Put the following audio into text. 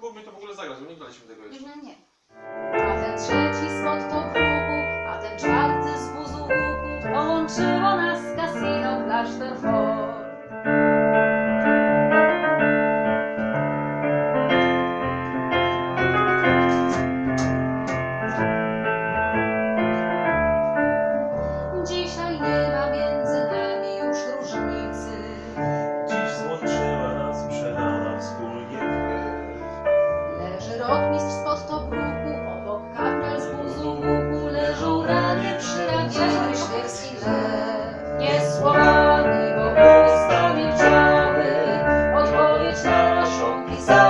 spróbujmy to w ogóle zagrać, bo nie graliśmy tego jeszcze. Nie, nie. A ten trzeci spod to kruku, a ten czwarty z wuzu łuku, połączyło nas rotmistrz z postobruku, obok kapral z buzu łuku, leżą rany przy ragierze szwedzki lew. Niesłowany, bo pusta milczały, odpowiedź naszą pisała.